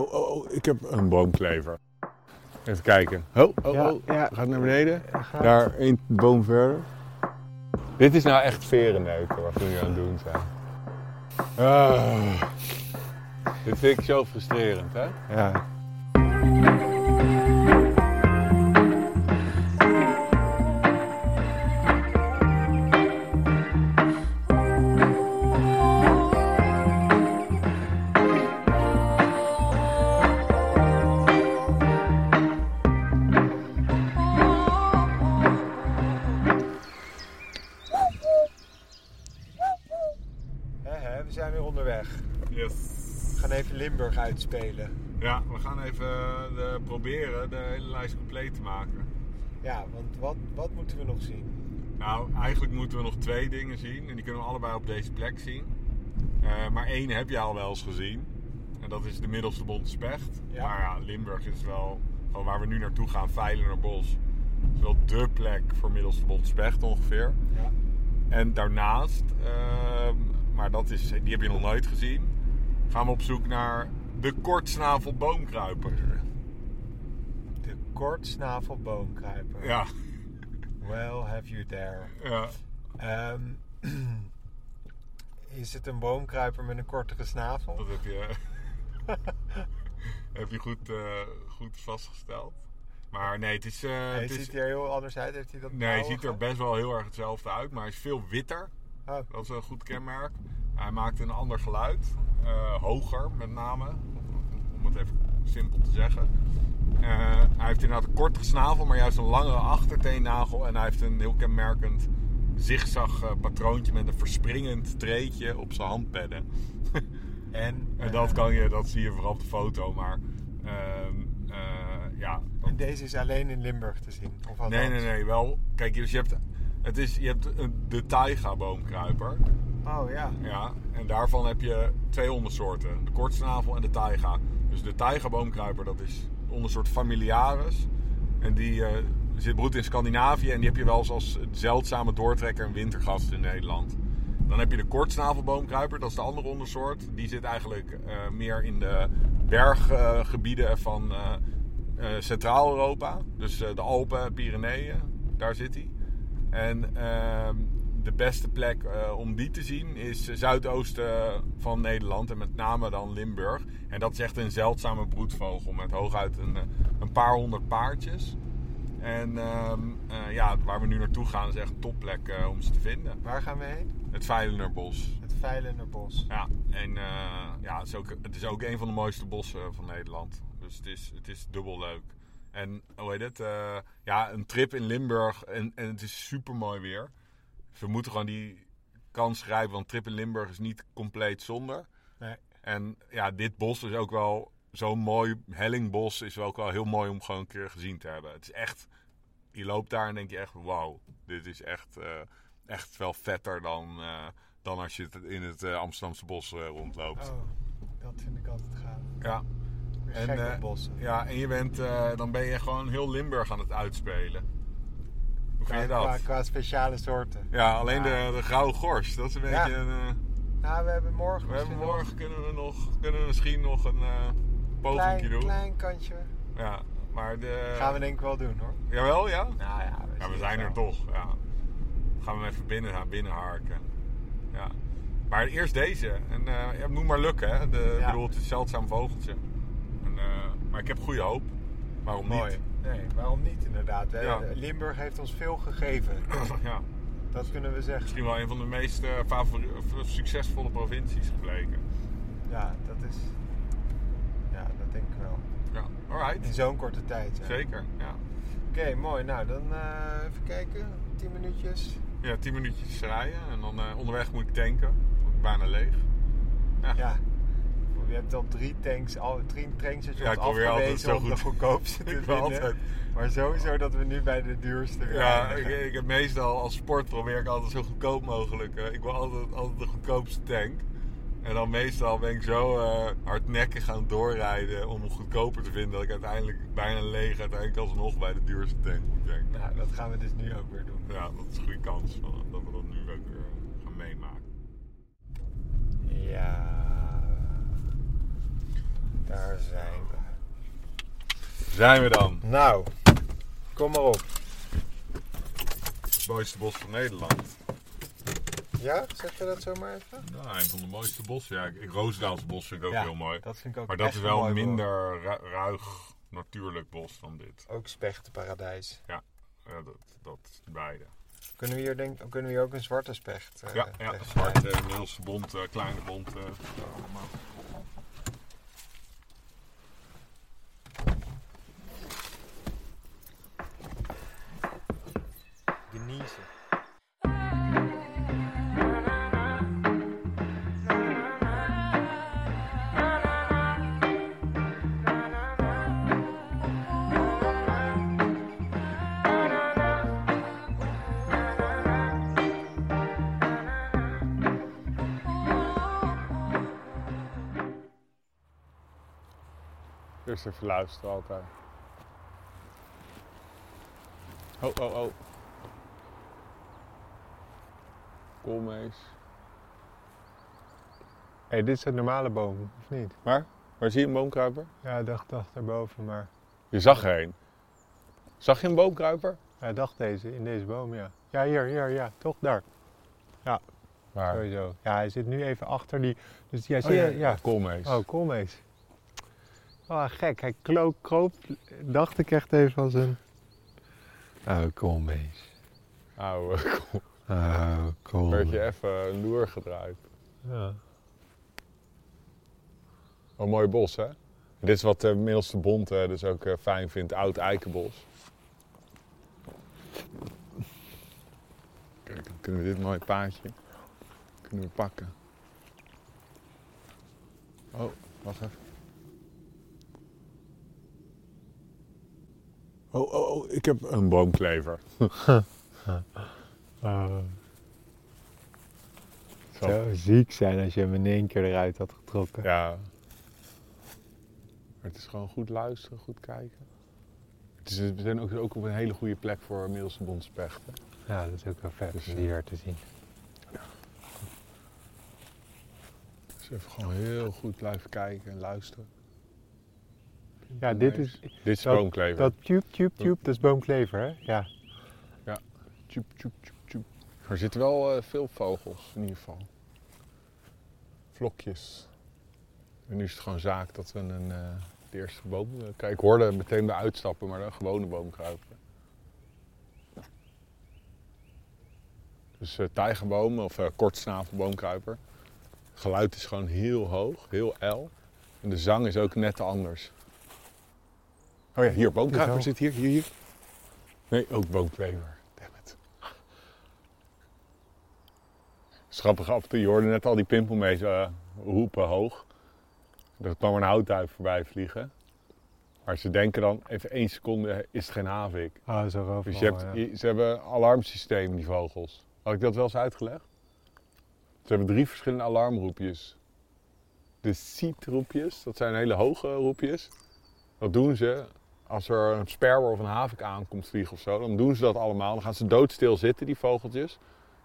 Oh, oh, oh, ik heb een boomklever. Even kijken. Oh, oh, Ja, oh. ja. Gaat naar beneden. Gaat. Daar één boom verder. Dit is nou echt verenneuken wat we nu aan het doen zijn. Ah. Dit vind ik zo frustrerend, hè? Ja. Ja, want wat, wat moeten we nog zien? Nou, eigenlijk moeten we nog twee dingen zien. En die kunnen we allebei op deze plek zien. Eh, maar één heb je al wel eens gezien. En dat is de middelste Bonte Specht. Ja. Maar ja, Limburg is wel gewoon waar we nu naartoe gaan, Veilenerbos. is wel dé plek voor middelste Bonte Specht ongeveer. Ja. En daarnaast, ehm, maar dat is, die heb je nog nooit gezien, gaan we op zoek naar de kortsnavelboomkruiper. De kortsnavelboomkruiper. Ja, Well, have you there. ja. Ehm, is het een boomkruiper met een kortere snavel? dat heb je, heb je goed, eh, goed vastgesteld. Maar nee, het is... eh, Hij het is ziet er heel anders uit. Heeft hij dat nee, hij ziet er best wel heel erg hetzelfde uit, maar hij is veel witter. Oh, Dat is een goed kenmerk. Hij maakt een ander geluid. eh, hoger met name. Om het even simpel te zeggen. Eh, hij heeft inderdaad een kortere snavel, maar juist een langere achterteennagel. En hij heeft een heel kenmerkend zigzag eh, patroontje met een verspringend treetje op zijn handpadden. en, En eh, dat, kan je, dat zie je vooral op de foto, maar ehm, eh, ja. dat- en deze is alleen in Limburg te zien? Of althans? Nee, nee, nee, wel. Kijk, dus je hebt, het is, je hebt een- de taiga-boomkruiper. Oh ja. Ja, en daarvan heb je twee ondersoorten. De kortsnavel en de taiga. Dus de taiga-boomkruiper, dat is ondersoort familiaris. En die eh, zit broedt in Scandinavië. En die heb je wel eens als zeldzame doortrekker en wintergast in Nederland. Dan heb je de kortsnavelboomkruiper, dat is de andere ondersoort. Die zit eigenlijk eh, meer in de berggebieden van eh, Centraal-Europa. Dus de Alpen, Pyreneeën, daar zit hij. En ehm, de beste plek eh, om die te zien is zuidoosten van Nederland en met name dan Limburg. En dat is echt een zeldzame broedvogel met hooguit een, eh, een paar honderd paardjes. En ehm, eh, ja, waar we nu naartoe gaan is echt een topplek om ze te vinden. Waar gaan we heen? Het Veilenerbos. Het Veilenerbos. Ja, en ja, het, is ook, het is ook een van de mooiste bossen van Nederland. Dus het is, het is dubbel leuk. En hoe heet het? ja, een trip in Limburg en, en het is super mooi weer. We moeten gewoon die kans grijpen, want trip in Limburg is niet compleet zonder. Nee. En ja, dit bos is ook wel zo'n mooi hellingbos. Is wel ook wel heel mooi om gewoon een keer gezien te hebben. Het is echt, je loopt daar en denk je echt, wauw, dit is echt, eh, echt wel vetter dan, eh, dan als je in het eh, Amsterdamse bos rondloopt. Oh, dat vind ik altijd gaaf. Ja. En, bossen. ja, en je bent, dan ben je gewoon heel Limburg aan het uitspelen. Hoe vind je Qua, dat? qua speciale soorten. Ja, alleen. De, de grauwe gors, dat is een beetje een... eh, Nou, we hebben morgen we hebben morgen kunnen we, nog, kunnen we misschien nog een eh nog een pogingje klein, doen. klein kantje. Ja, maar de... Gaan we denk ik wel doen hoor. Jawel, ja? Nou ja, we, Ja, we zijn er toch. Ja. Gaan we hem even binnen, binnenharken. Ja. Maar eerst deze. En, eh, ja, moet maar lukken, hè. De, Ja. bedoel, het is een zeldzaam vogeltje. En, maar ik heb goede hoop. Waarom Mooi. niet? Nee, waarom niet inderdaad. Ja. Limburg heeft ons veel gegeven. ja. Dat kunnen we zeggen. Misschien wel een van de meest eh, of succesvolle provincies gebleken. Ja, dat is... Ja, dat denk ik wel. Ja, In alright. zo'n korte tijd. Zeker, ja. Oké, mooi. Nou, dan eh, even kijken. 10 minuutjes. Ja, 10 minuutjes rijden en dan eh, onderweg moet ik tanken. Word ik bijna leeg. Ja. Ja. Je hebt al drie tanks, al drie tankstations Ja, afgewezen zo om de goed- goedkoopste te vinden. altijd- Maar sowieso dat we nu bij de duurste Ja, ik, ik heb meestal als sport probeer ik altijd zo goedkoop mogelijk. eh, ik wil altijd, altijd de goedkoopste tank. En dan meestal ben ik zo eh, hardnekkig gaan doorrijden om hem goedkoper te vinden. Dat ik uiteindelijk bijna leeg uiteindelijk alsnog bij de duurste tank moet tanken. Nou, dat gaan we dus nu ook weer doen. Ja, dat is een goede kans dat we dat nu ook weer gaan meemaken. Ja. Daar zijn we. Zijn we dan? Nou, kom maar op. Het mooiste bos van Nederland. Ja, zeg je dat zomaar even? Nou, een van de mooiste bossen. Ja, ik, ik Roosendaalse bos vind ik ook Ja, heel mooi. Dat vind ik ook Maar dat is wel mooi, een minder ru- ruig natuurlijk bos dan dit. Ook spechtenparadijs. Ja, dat, dat beide. Kunnen we hier, denk, kunnen we hier ook een zwarte specht eh, Ja, ja zwarte, middelste bont, eh, kleine bont. eh, allemaal. Eerst even luisteren altijd. Oh, oh, oh. Koolmees. Hé, dit is een normale boom, of niet? Waar? Waar zie je een boomkruiper? Ja, dacht, dacht daarboven, maar... Je zag er een. Zag je een boomkruiper? Ja, dacht deze, in deze boom, ja. Ja, hier, hier, ja, toch daar. Waar? Sowieso. Ja, hij zit nu even achter die... Dus ja, zie je? Ja. Koolmees. Oh, koolmees. Oh, gek. Hij kroop, dacht ik echt even als een... Oh, koolmees. Oude kool. Oh, Werd koolmees. je even een loer gedraaid. Ja. Een mooi bos, hè? Dit is wat de middelste bond dus ook eh, fijn vindt. Oud eikenbos. Kijk, dan kunnen we dit mooie paadje kunnen we pakken. Oh, wacht even. Oh, oh, oh, ik heb een boomklever. Zo. zou ziek zijn als je hem in één keer eruit had getrokken. Ja. Maar het is gewoon goed luisteren, goed kijken. Het is, we zijn ook, ook op een hele goede plek voor middelste bondspechten. Ja, dat is ook wel vet Dus, om eh, hier te zien. Dus even gewoon heel goed blijven kijken en luisteren. Ja, dit is... Dit is dat- boomklever. Dat tube, tube, tube, dat is boomklever, hè? Ja. Tjoep, tjoep, tjoep, tjoep. Er zitten wel eh, veel vogels in ieder geval. Vlokjes. En nu is het gewoon zaak dat we een, eh, de eerste boom... eh, kijk, ik hoorde meteen bij uitstappen, maar een gewone boomkruiper. Dus eh tijgerboom of eh kortsnavelboomkruiper. Het geluid is gewoon heel hoog, heel el. En de zang is ook net anders. Oh ja, hier, boomkruiper zit hier, hier, hier. Nee, ook boomklever. Damn it. Schappig af je hoorde net al die pimpelmees eh, roepen hoog. Er kwam een houtduif voorbij vliegen. Maar ze denken dan, even één seconde is het geen havik. Oh, zo overal, Dus je hebt, ja. je- ze hebben een alarmsysteem, die vogels. Had ik dat wel eens uitgelegd? Ze hebben drie verschillende alarmroepjes. De seat-roepjes, dat zijn hele hoge roepjes. Dat doen ze als er een sperwer of een havik aankomt vliegen of zo. Dan doen ze dat allemaal. Dan gaan ze doodstil zitten, die vogeltjes.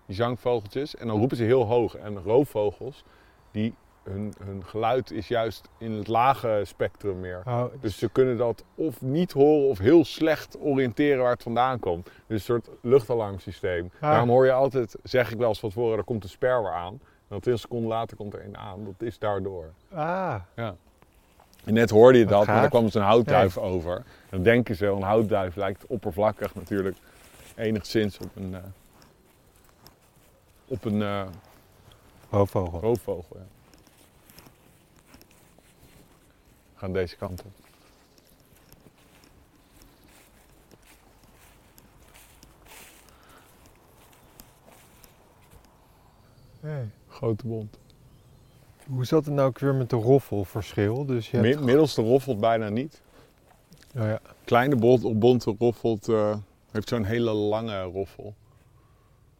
Die zangvogeltjes. En dan roepen ze heel hoog. En roofvogels, die, hun, hun geluid is juist in het lage spectrum meer. Oh, Dus ze kunnen dat of niet horen of heel slecht oriënteren waar het vandaan komt. Dus een soort luchtalarmsysteem. Ah. Daarom hoor je altijd, zeg ik wel eens van tevoren, er komt een sperwer aan. En dan 20 seconden later komt er een aan. Dat is daardoor. Ah, En net hoorde je dat, maar daar kwam dus een houtduif over. En dan denken ze, een houtduif lijkt oppervlakkig natuurlijk enigszins op een, eh, op een eh, roofvogel. roofvogel. Ja. We gaan deze kant op. Hey. Grote bond. Hoe zat het nou ook weer met de roffelverschil? Dus je hebt... Mi- middelste roffelt bijna niet. Oh ja. Kleine bont, bonte roffelt, eh, heeft zo'n hele lange roffel.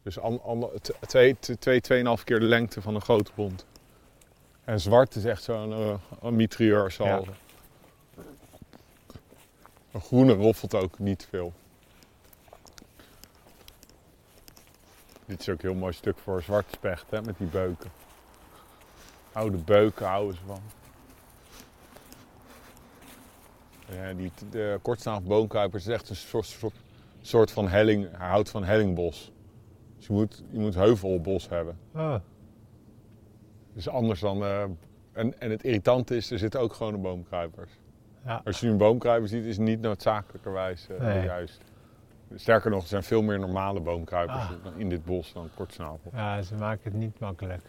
Dus an, an, t- twee, t- twee, tweeënhalf keer de lengte van een grote bont. En zwart is echt zo'n eh een. Een groene roffelt ook niet veel. Dit is ook een heel mooi stuk voor zwarte specht, hè, met die beuken. Oude beuken houden ze van. Ja, die, de kortsnavel boomkruiper is echt een soort, soort, soort van helling. Hij houdt van hellingbos. Dus je moet, je moet heuvelbos hebben. Oh, Dus anders dan... eh, en, en het irritante is, er zitten ook gewone boomkruipers. ja. Als je nu een boomkruiper ziet, is het niet noodzakelijkerwijs Nee. juist. Sterker nog, er zijn veel meer normale boomkruipers Ah. in dit bos dan kortsnavel. ja, ze maken het niet makkelijk.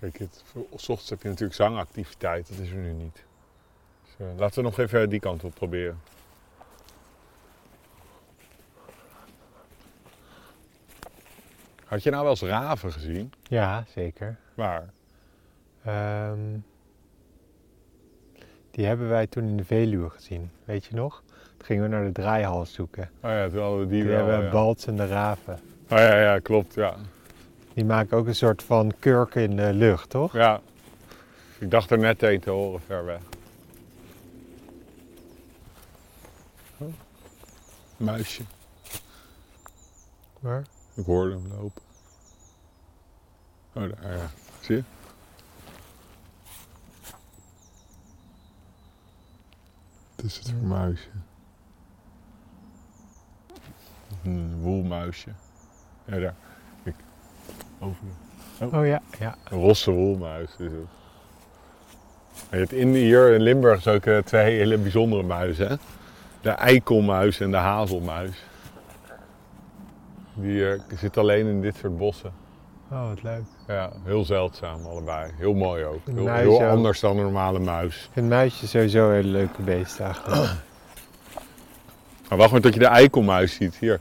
Kijk, het, s ochtends heb je natuurlijk zangactiviteit, dat is er nu niet. Dus, eh, laten we nog even die kant op proberen. Had je nou wel eens raven gezien? Ja, zeker. Waar? Ehm, die hebben wij toen in de Veluwe gezien, weet je nog? Toen gingen we naar de draaihals zoeken. Oh ja, toen hadden we die Die wel. hebben ja. balts en de raven. Oh ja, ja, klopt, ja. Die maken ook een soort van kurk in de lucht, toch? Ja. Ik dacht er net een te horen ver weg. Oh. Muisje. Maar, Ik hoorde hem lopen. Oh, daar, ja. Zie je? Het is het voor muisje. Een woelmuisje. Ja, daar. Over. oh ja, ja. Een rosse woelmuis is het. En je hebt in, hier in Limburg is ook eh, twee hele bijzondere muizen. Hè? De eikelmuis en de hazelmuis. Die eh, zitten alleen in dit soort bossen. Oh, wat leuk. Ja, heel zeldzaam allebei. Heel mooi ook. Een Heel, muis heel ook. anders dan een normale muis. Ik vind muisjes sowieso een hele leuke beesten eigenlijk. Maar wacht maar tot je de eikelmuis ziet. Hier.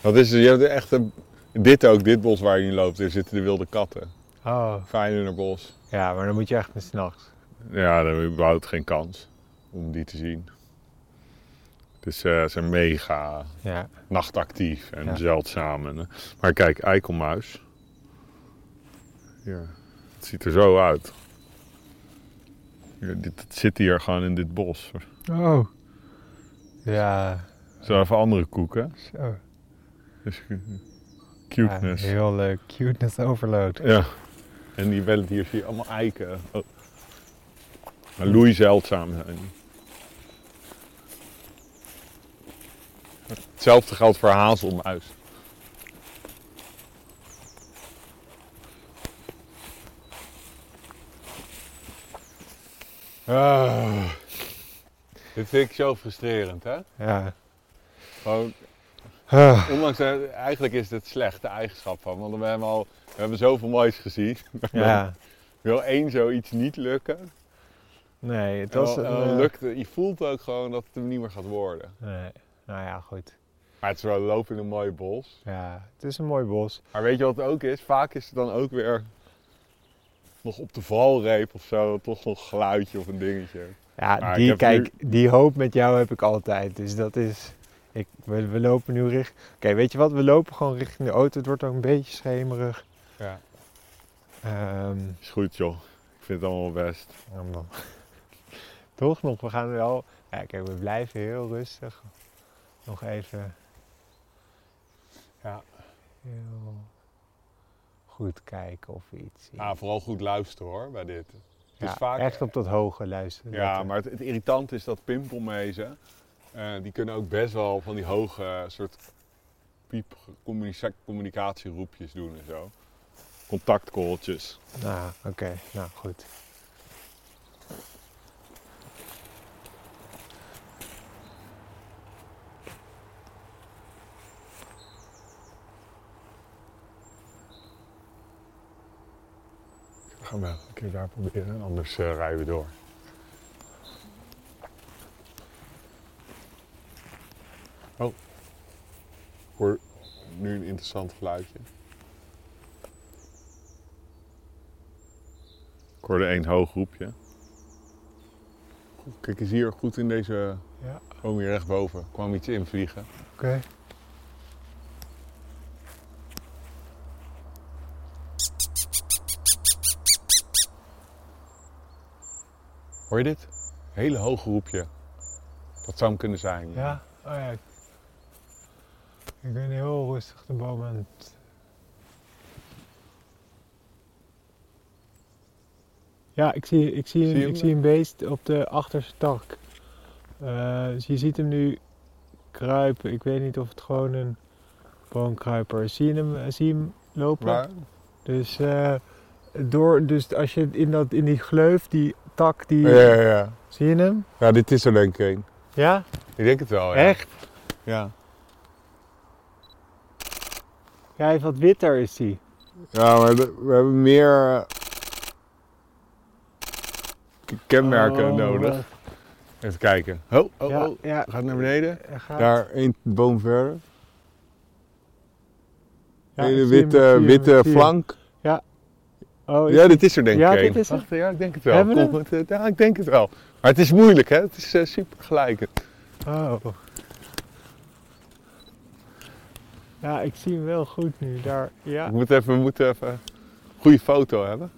Dat is, je hebt echt een, dit ook, dit bos waar je in loopt. Daar zitten de wilde katten. Oh, Fijnenerbos. ja, maar dan moet je echt met s'nachts. Ja, dan heb je überhaupt geen kans om die te zien. Dus eh, ze zijn mega Ja, nachtactief en Ja. zeldzaam. En, eh, maar kijk, eikelmuis. Ja, het ziet er zo uit. Ja, dit, het zit hier gewoon in dit bos. Oh. Ja, Zo even andere koeken. zo. Dus, eh, cuteness. Ja, heel leuk. Cuteness overload. En die willen hier zie je allemaal eiken. Oh. Maar loei zeldzaam zijn. Hetzelfde geldt voor hazelmuis. Ah. Dit vind ik zo frustrerend, hè? Ja. Gewoon, Ah, ondanks, eh, eigenlijk is het slechte eigenschap van, want we hebben al, we hebben zoveel moois gezien. ja. Wil één zoiets niet lukken, Nee, het was... en dan eh, lukt. Je voelt ook gewoon dat het hem niet meer gaat worden. Nee. Nou ja, goed. Maar het is wel lopen in een mooi bos. Ja, het is een mooi bos. Maar weet je wat het ook is? Vaak is het dan ook weer nog op de valreep of zo, toch nog een geluidje of een dingetje. Ja, Maar die, kijk, die hoop met jou heb ik altijd. Dus dat is... We, we lopen nu richting... Oké, weet je wat? We lopen gewoon richting de auto. Het wordt ook een beetje schemerig. Ja. Ehm, Is goed joh. Ik vind het allemaal best. ja, man. Toch nog, we gaan wel... Ja, kijk, we blijven heel rustig. Nog even... Ja. Heel goed kijken of iets zien. Ah, vooral goed luisteren hoor, bij dit. Het is ja, vaak, echt op dat hoge luisteren. Ja, letten. maar het, het irritant is dat pimpelmezen, eh, die kunnen ook best wel van die hoge eh, soort piep communica- communicatieroepjes doen en zo. Contactcalltjes. Nou, oké. Nou, goed. Gaan we een keer daar proberen, anders eh, rijden we door. Oh, ik hoor nu een interessant geluidje. Ik hoorde één hoog roepje. Kijk eens hier, goed in deze Ja. boom hier rechtboven. kwam iets invliegen. Oké. Hoor je dit? Hele hoge roepje. Dat zou hem kunnen zijn. Ja? Oh ja. Ik ben heel rustig de boom aan het... Ja, ik zie, ik zie, een, ik zie een beest op de achterste tak. Eh, dus je ziet hem nu kruipen. Ik weet niet of het gewoon een boomkruiper is. Zie je hem, eh, zie je hem lopen? Waar? Dus, eh, door, dus als je in, dat, in die gleuf, die tak, die, Ja, ja, ja. zie je hem? Ja, dit is er denk ik een. Ja? Ik denk het wel, ja. Echt? Ja. Ja, hij is wat witter is die. Ja, maar we hebben meer eh, kenmerken Oh, nodig. wat- Even kijken. Oh, oh, ja, oh. ja. Gaat naar beneden. Hij gaat- Daar één boom verder. ja, Hele witte, hem, witte flank. Oh, is Ja, dit is er denk Ja, ik dit één. is er. Wacht, ja, ik denk het wel. Eh, ja, ik denk het wel. Maar het is moeilijk, hè? Het is eh, super gelijk. Oh. Ja, ik zie hem wel goed nu. Daar, ja. Ik moet even, we moeten even een goede foto hebben.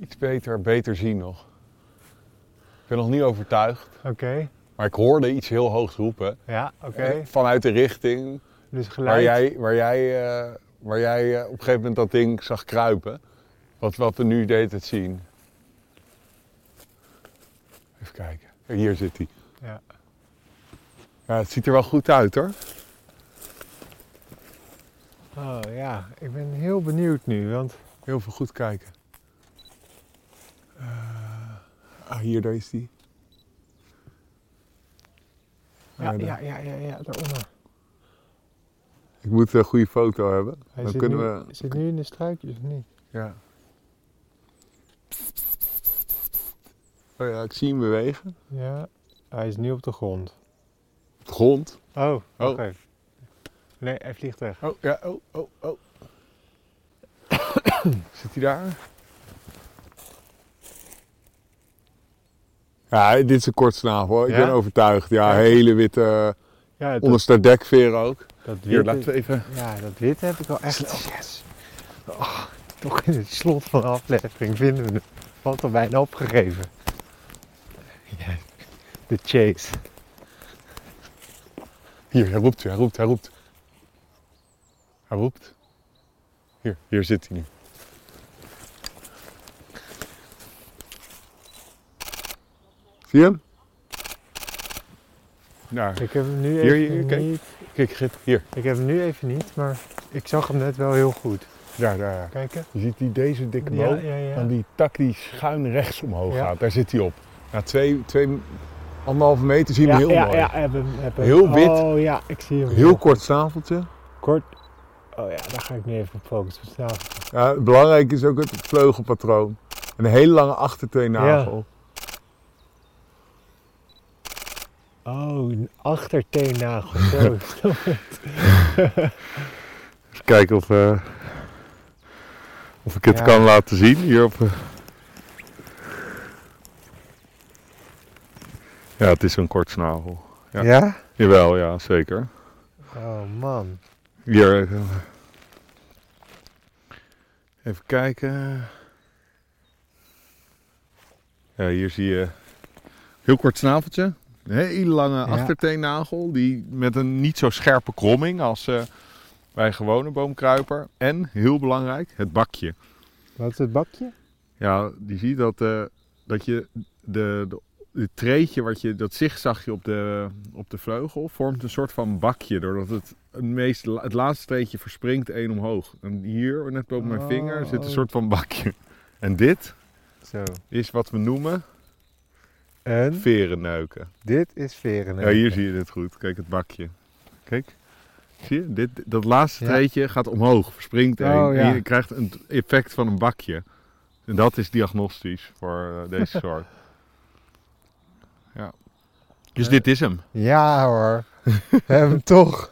Iets beter, beter zien nog. Ik ben nog niet overtuigd. Oké. Maar ik hoorde iets heel hoogs roepen. Ja, oké. Eh, Vanuit de richting Dus. Waar jij, waar jij, eh, waar jij eh, op een gegeven moment dat ding zag kruipen. Wat, wat we nu deed het zien. Even kijken. Hier zit hij. Ja. Ja, het ziet er wel goed uit hoor. Oh ja, ik ben heel benieuwd nu, want Heel veel goed kijken. Eh, ah, hier, daar is die. ja, ja, ja, ja, ja, daaronder. Ik moet een goede foto hebben. Hij Dan zit, kunnen nu, we. zit nu in de struikjes of niet? Ja. Oh ja, ik zie hem bewegen. Ja, hij is nu op de grond. Op de grond. Oh, Oh. wacht even. Nee, hij vliegt weg. Oh, ja, oh, oh, oh. Zit hij daar? Ja, dit is een kortsnavel. Ik Ja? ben overtuigd. Ja, Ja. hele witte, Ja, onderste dekveren ook. Dat Hier, laten we even... ja, dat witte heb ik wel echt. Yes. Oh, toch in het slot van de aflevering vinden we het. Valt al bijna opgegeven. De chase. Hier, hij roept, hij roept, hij roept. Hij roept. Hier, hier zit hij nu. Zie je hem? Daar. Ik heb hem nu even hier, kijk. niet. Kijk, Git. Hier. Ik heb hem nu even niet, maar ik zag hem net wel heel goed. Daar, daar. Kijken. Je ziet die, deze dikke Ja, boom. ja, ja. Van die tak die schuin rechts omhoog Ja. gaat. Daar zit hij op. Ja, twee, twee, anderhalve meter zie je hem ja, heel ja, mooi. ja, heb hem, heb hem. Heel wit. Oh ja, ik zie hem. Heel kort snaveltje. Kort. Oh ja, daar ga ik nu even op focussen. Ja, belangrijk is ook het vleugelpatroon. En een hele lange achterteennagel. Oh, een achterteennagel. Zo. Even kijken of, eh, of ik het Ja. kan laten zien. Hier op, eh. Ja, het is een kort snavel. Ja. ja? Jawel, ja, zeker. Oh man. Hier. eh, Even kijken. Ja, hier zie je heel kort snaveltje. Een hele lange achterteennagel. Die met een niet zo scherpe kromming als eh, bij een gewone boomkruiper. En, heel belangrijk, het bakje. Wat is het bakje? Ja, je ziet dat, eh, dat je de, de, het treetje, wat je, dat zigzagje op de, op de vleugel, vormt een soort van bakje. Doordat het, het, meest, het laatste treetje verspringt één omhoog. En hier, net boven mijn Oh. vinger, zit een soort van bakje. En dit Zo. is wat we noemen En verenneuken. dit is veren. Ja, hier zie je het goed. Kijk, het bakje. Kijk. Zie je? Dit, dat laatste Ja. treetje gaat omhoog, verspringt één. Oh, ja. Je krijgt een effect van een bakje. En dat is diagnostisch voor eh, deze soort. Ja. Dus dit is hem. Ja hoor. We hebben hem toch.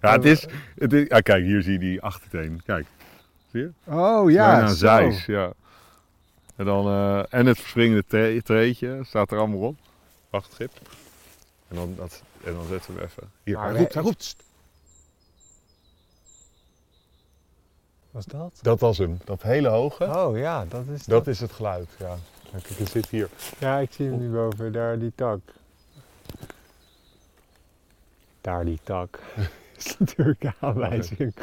Ja, het is, het is... Ja, kijk, hier zie je die achterteen. Kijk. Zie je? Oh ja. Bijna ja. En, dan, eh, en het verspringende tre- treetje staat er allemaal op. Wacht, schip. En dan, dat, en dan zetten we hem even. Hier, Maar hij roept, hij roept. Was dat? Dat was hem. Dat hele hoge. Oh ja, dat is Dat is het geluid, ja. Kijk, hij zit hier. Ja, ik zie hem nu boven. Daar die tak. Daar die tak. Dat is natuurlijk een aanwijzing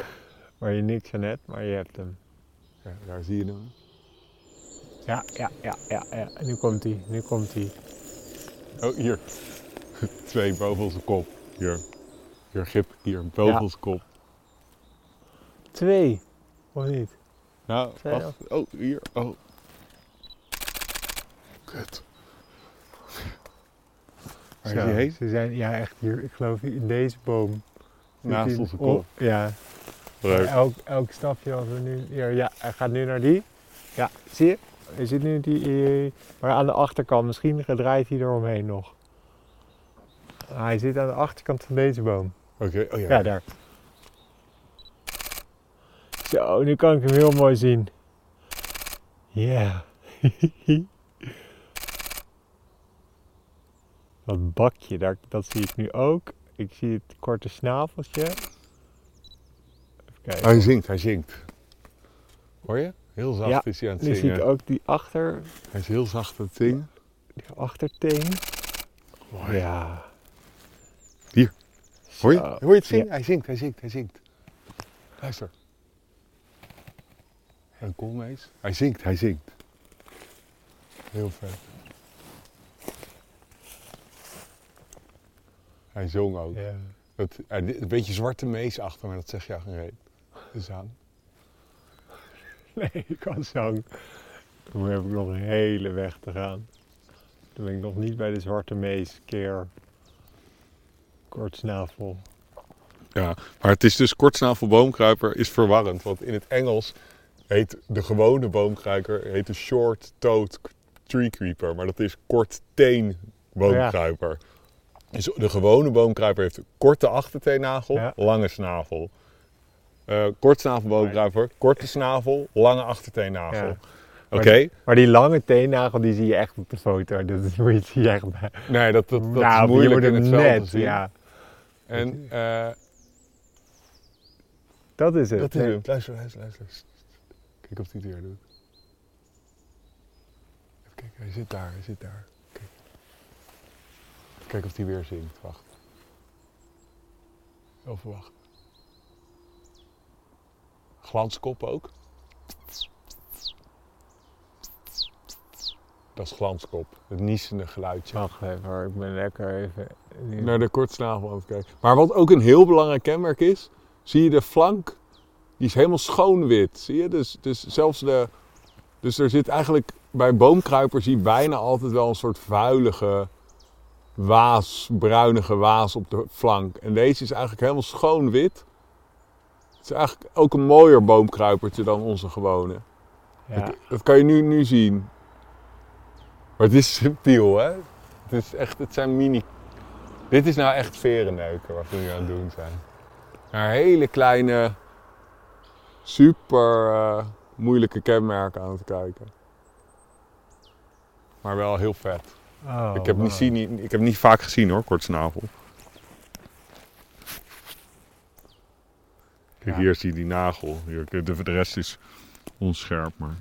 waar je niks aan hebt, maar je hebt hem. Ja, daar zie je hem. Ja, ja, ja, ja, ja. Nu komt hij, nu komt hij. Oh, hier. Twee boven kop. Hier. Hier, Gip. Hier, boven Ja. kop. Twee. Of niet? Nou, Twee wacht. Oh, hier. Oh. Kut. Waar Zo, heen? Ze zijn, ja, echt hier, ik geloof in deze boom. Naast onze oh, kop. ja, Leuk. elk, elk stapje als we nu... Hier, ja, hij gaat nu naar die. Ja, zie je? Hij zit nu die... eh, Maar aan de achterkant, misschien draait hij eromheen nog. Hij zit aan de achterkant van deze boom. Oké, oh ja. Ja, daar. Zo, nu kan ik hem heel mooi zien. Ja. Dat bakje, daar, dat zie ik nu ook. Ik zie het korte snaveltje. Even kijken. Hij zingt, hij zingt. Hoor je? Heel zacht Ja, is hij aan het nu zie zingen. ik ook die, achter, Hij is heel zacht aan het zingen. die achterteen. Mooi. Ja. Hier. Hoor je? Hoor je het zingen? Ja. Hij zingt, hij zingt, hij zingt. Luister. En koolmees. Hij zingt, hij zingt. Heel vet. Hij zong ook. Ja. Dat, eh, een beetje zwarte mees achter, maar dat zeg je geen reet. Dus aan. Nee, ik kan zang. Toen heb ik nog een hele weg te gaan. Toen ben ik nog niet bij de zwarte mees keer kortsnavel. Ja, maar het is dus kortsnavelboomkruiper is verwarrend. Want in het Engels heet de gewone boomkruiper heet de short-toed tree creeper. Maar dat is kortteen boomkruiper. Dus de gewone boomkruiper heeft een korte achterteennagel, Ja. lange snavel. Eh kortsnavelboomkruiper, korte snavel, lange achterteennagel. Ja. Oké? Maar die lange teennagel die zie je echt op de foto. Dat moet je zie je echt bij. Nee, dat, dat, dat nou, is moeilijk in het net. zien. Ja, En eh, dat is het. dat is hem. Luister, luister, luister. Kijk of hij het weer doet. Even kijken, hij zit daar, hij zit daar. Kijk. Even kijken of hij weer zingt. Wacht. Even wachten. Glanskop ook. Dat is glanskop. Het niesende geluidje. Wacht even hoor, ik ben lekker even... naar de kortsnavel aan het kijken. Maar wat ook een heel belangrijk kenmerk is, zie je de flank, die is helemaal schoon wit. Zie je? Dus, dus zelfs de. Dus er zit eigenlijk bij boomkruipers zie je bijna altijd wel een soort vuilige waas, bruinige waas op de flank. En deze is eigenlijk helemaal schoon wit. Het is eigenlijk ook een mooier boomkruipertje dan onze gewone. ja. Dat, dat kan je nu, nu zien. Maar het is subtiel, hè? Het, is echt, het zijn mini... Dit is nou echt verenneuken wat we nu aan het doen zijn. Naar hele kleine, super eh, moeilijke kenmerken aan het kijken. Maar wel heel vet. Oh, ik, heb niet zien, ik heb niet vaak gezien hoor, kortsnavel. Kijk, hier zie je die nagel. Hier, de, de rest is onscherp, maar...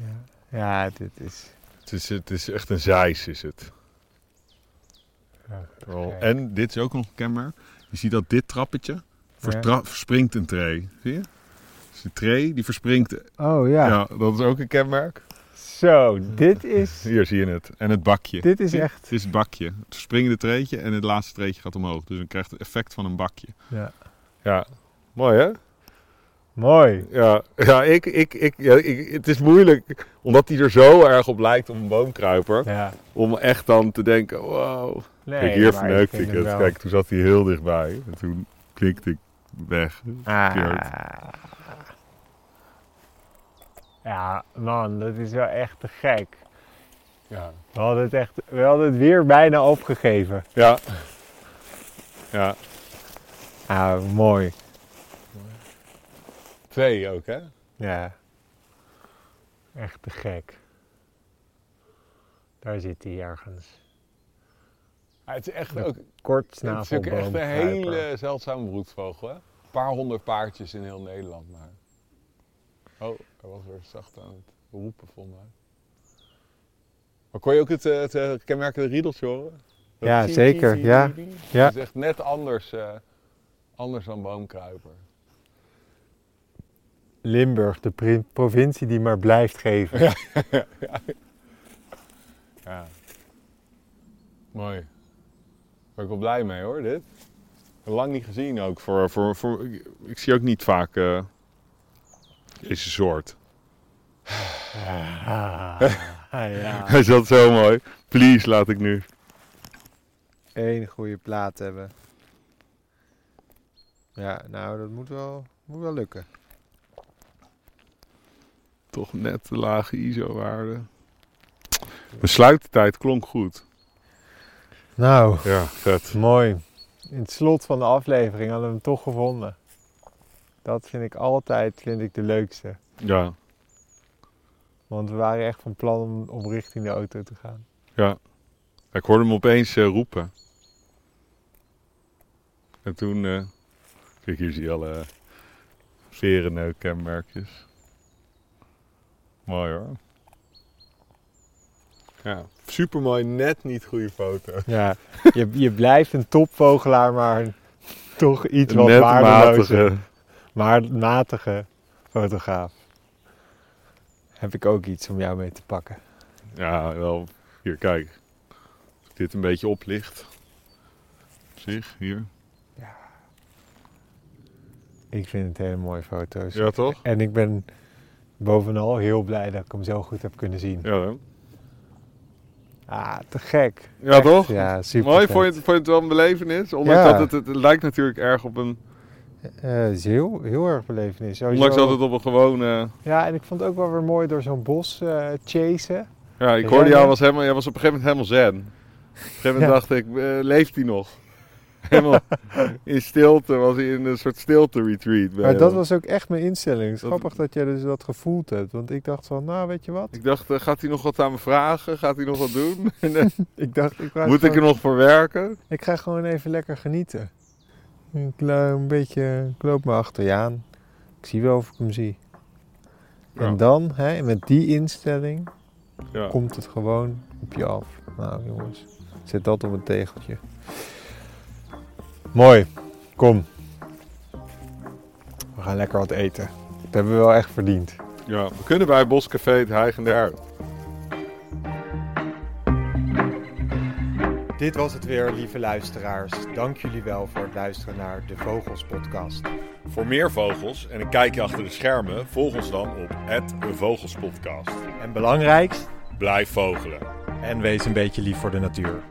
Ja, ja dit is... Het is, het is echt een zeis, is het. Ja. En dit is ook nog een kenmerk. Je ziet dat dit trappetje verspringt een tray. Zie je? Dus de tray die verspringt. Oh ja. Ja. dat is ook een kenmerk. Zo, dit is... Hier zie je het. En het bakje. Dit is echt... Het is het bakje. Het verspringende treetje en het laatste treetje gaat omhoog. Dus dan krijgt het effect van een bakje. Ja. Ja. Mooi hè? Mooi. Ja, ja, ik, ik, ik, ja ik, het is moeilijk, omdat hij er zo erg op lijkt op een boomkruiper, Ja. om echt dan te denken, wow, Nee, Kijk, hier verneukte ik het. wel- Kijk, toen zat hij heel dichtbij. En toen knikte ik weg. Ah. Ja, man, dat is wel echt te gek. Ja. We hadden het echt, we hadden het weer bijna opgegeven. Ja. Ja. Ah, mooi. Twee ook, hè? Ja. Echt te gek. Daar zit hij ergens. Ja, het is echt ook, Kort het is ook echt een hele zeldzame broedvogel, hè? Een paar honderd paardjes in heel Nederland maar. Oh, hij was weer zacht aan het roepen, volgens mij. Maar kon je ook het, eh, het eh, kenmerkende riedeltje horen? Dat Ja, zeker, ja. Ja. Dat is echt net anders, eh, anders dan boomkruiper. Limburg, de provincie die maar blijft geven. Ja. Mooi. Daar ben ik wel blij mee hoor, dit. Lang niet gezien ook. Voor, voor, voor, ik, ik zie ook niet vaak eh, deze soort. Ah, ja. Hij zat zo mooi. Please, laat ik nu. Eén goede plaat hebben. Ja, nou, dat moet wel, moet wel lukken. Toch net de lage ISO-waarde. Mijn sluitertijd klonk goed. Nou, Ja, vet. mooi. In het slot van de aflevering hadden we hem toch gevonden. Dat vind ik altijd vind ik de leukste. Ja, Want we waren echt van plan om, om richting de auto te gaan. ik hoorde hem opeens eh, roepen. En toen... eh kijk, hier zie je alle verenneuk-kenmerkjes. Mooi hoor. Ja, super mooi, net niet goede foto. Ja, je, je blijft een topvogelaar, maar toch iets wat Net waardeloze, matige. maar matige fotograaf. Heb ik ook iets om jou mee te pakken. Ja, wel. Hier, kijk. Als ik dit een beetje oplicht. Zich, hier. Ik vind het hele mooie foto's. Ja, toch? En ik ben bovenal heel blij dat ik hem zo goed heb kunnen zien. Ja, hè? Ah, te gek. ja Echt, toch? Ja, super Mooi, vond je, het, vond je het wel een belevenis? Ondanks Ja. dat het, het, het lijkt natuurlijk erg op een... Eh, het is heel, heel erg belevenis. Sowieso- Ondanks dat het op een gewone... Ja, en ik vond het ook wel weer mooi door zo'n bos eh chasen. Ja, ik hoorde jou, was helemaal, jij was op een gegeven moment helemaal zen. Op een gegeven moment Ja. dacht ik, eh, leeft hij nog? Helemaal in stilte, was hij in een soort stilte-retreat. Maar dat was ook echt mijn instelling. Het is grappig dat jij dus dat gevoeld hebt. Want ik dacht van, nou weet je wat? Ik dacht, eh, gaat hij nog wat aan me vragen? Gaat hij nog wat doen? En, Ik dacht, ik, Moet ik er nog voor werken? ik ga gewoon even lekker genieten. Ik lo- een beetje, ik loop me achter je aan. Ik zie wel of ik hem zie. Ja. En dan, hè, met die instelling, Ja. komt het gewoon op je af. Nou jongens, zet dat op een tegeltje. Mooi, kom. We gaan lekker wat eten. Dat hebben we wel echt verdiend. ja, we kunnen bij Boscafé het Heigende Erwt. Dit was het weer, lieve luisteraars. Dank jullie wel voor het luisteren naar de Vogels podcast. Voor meer vogels en een kijkje achter de schermen, volg ons dan op Vogelspodcast. En belangrijkst, Blijf vogelen. en wees een beetje lief voor de natuur.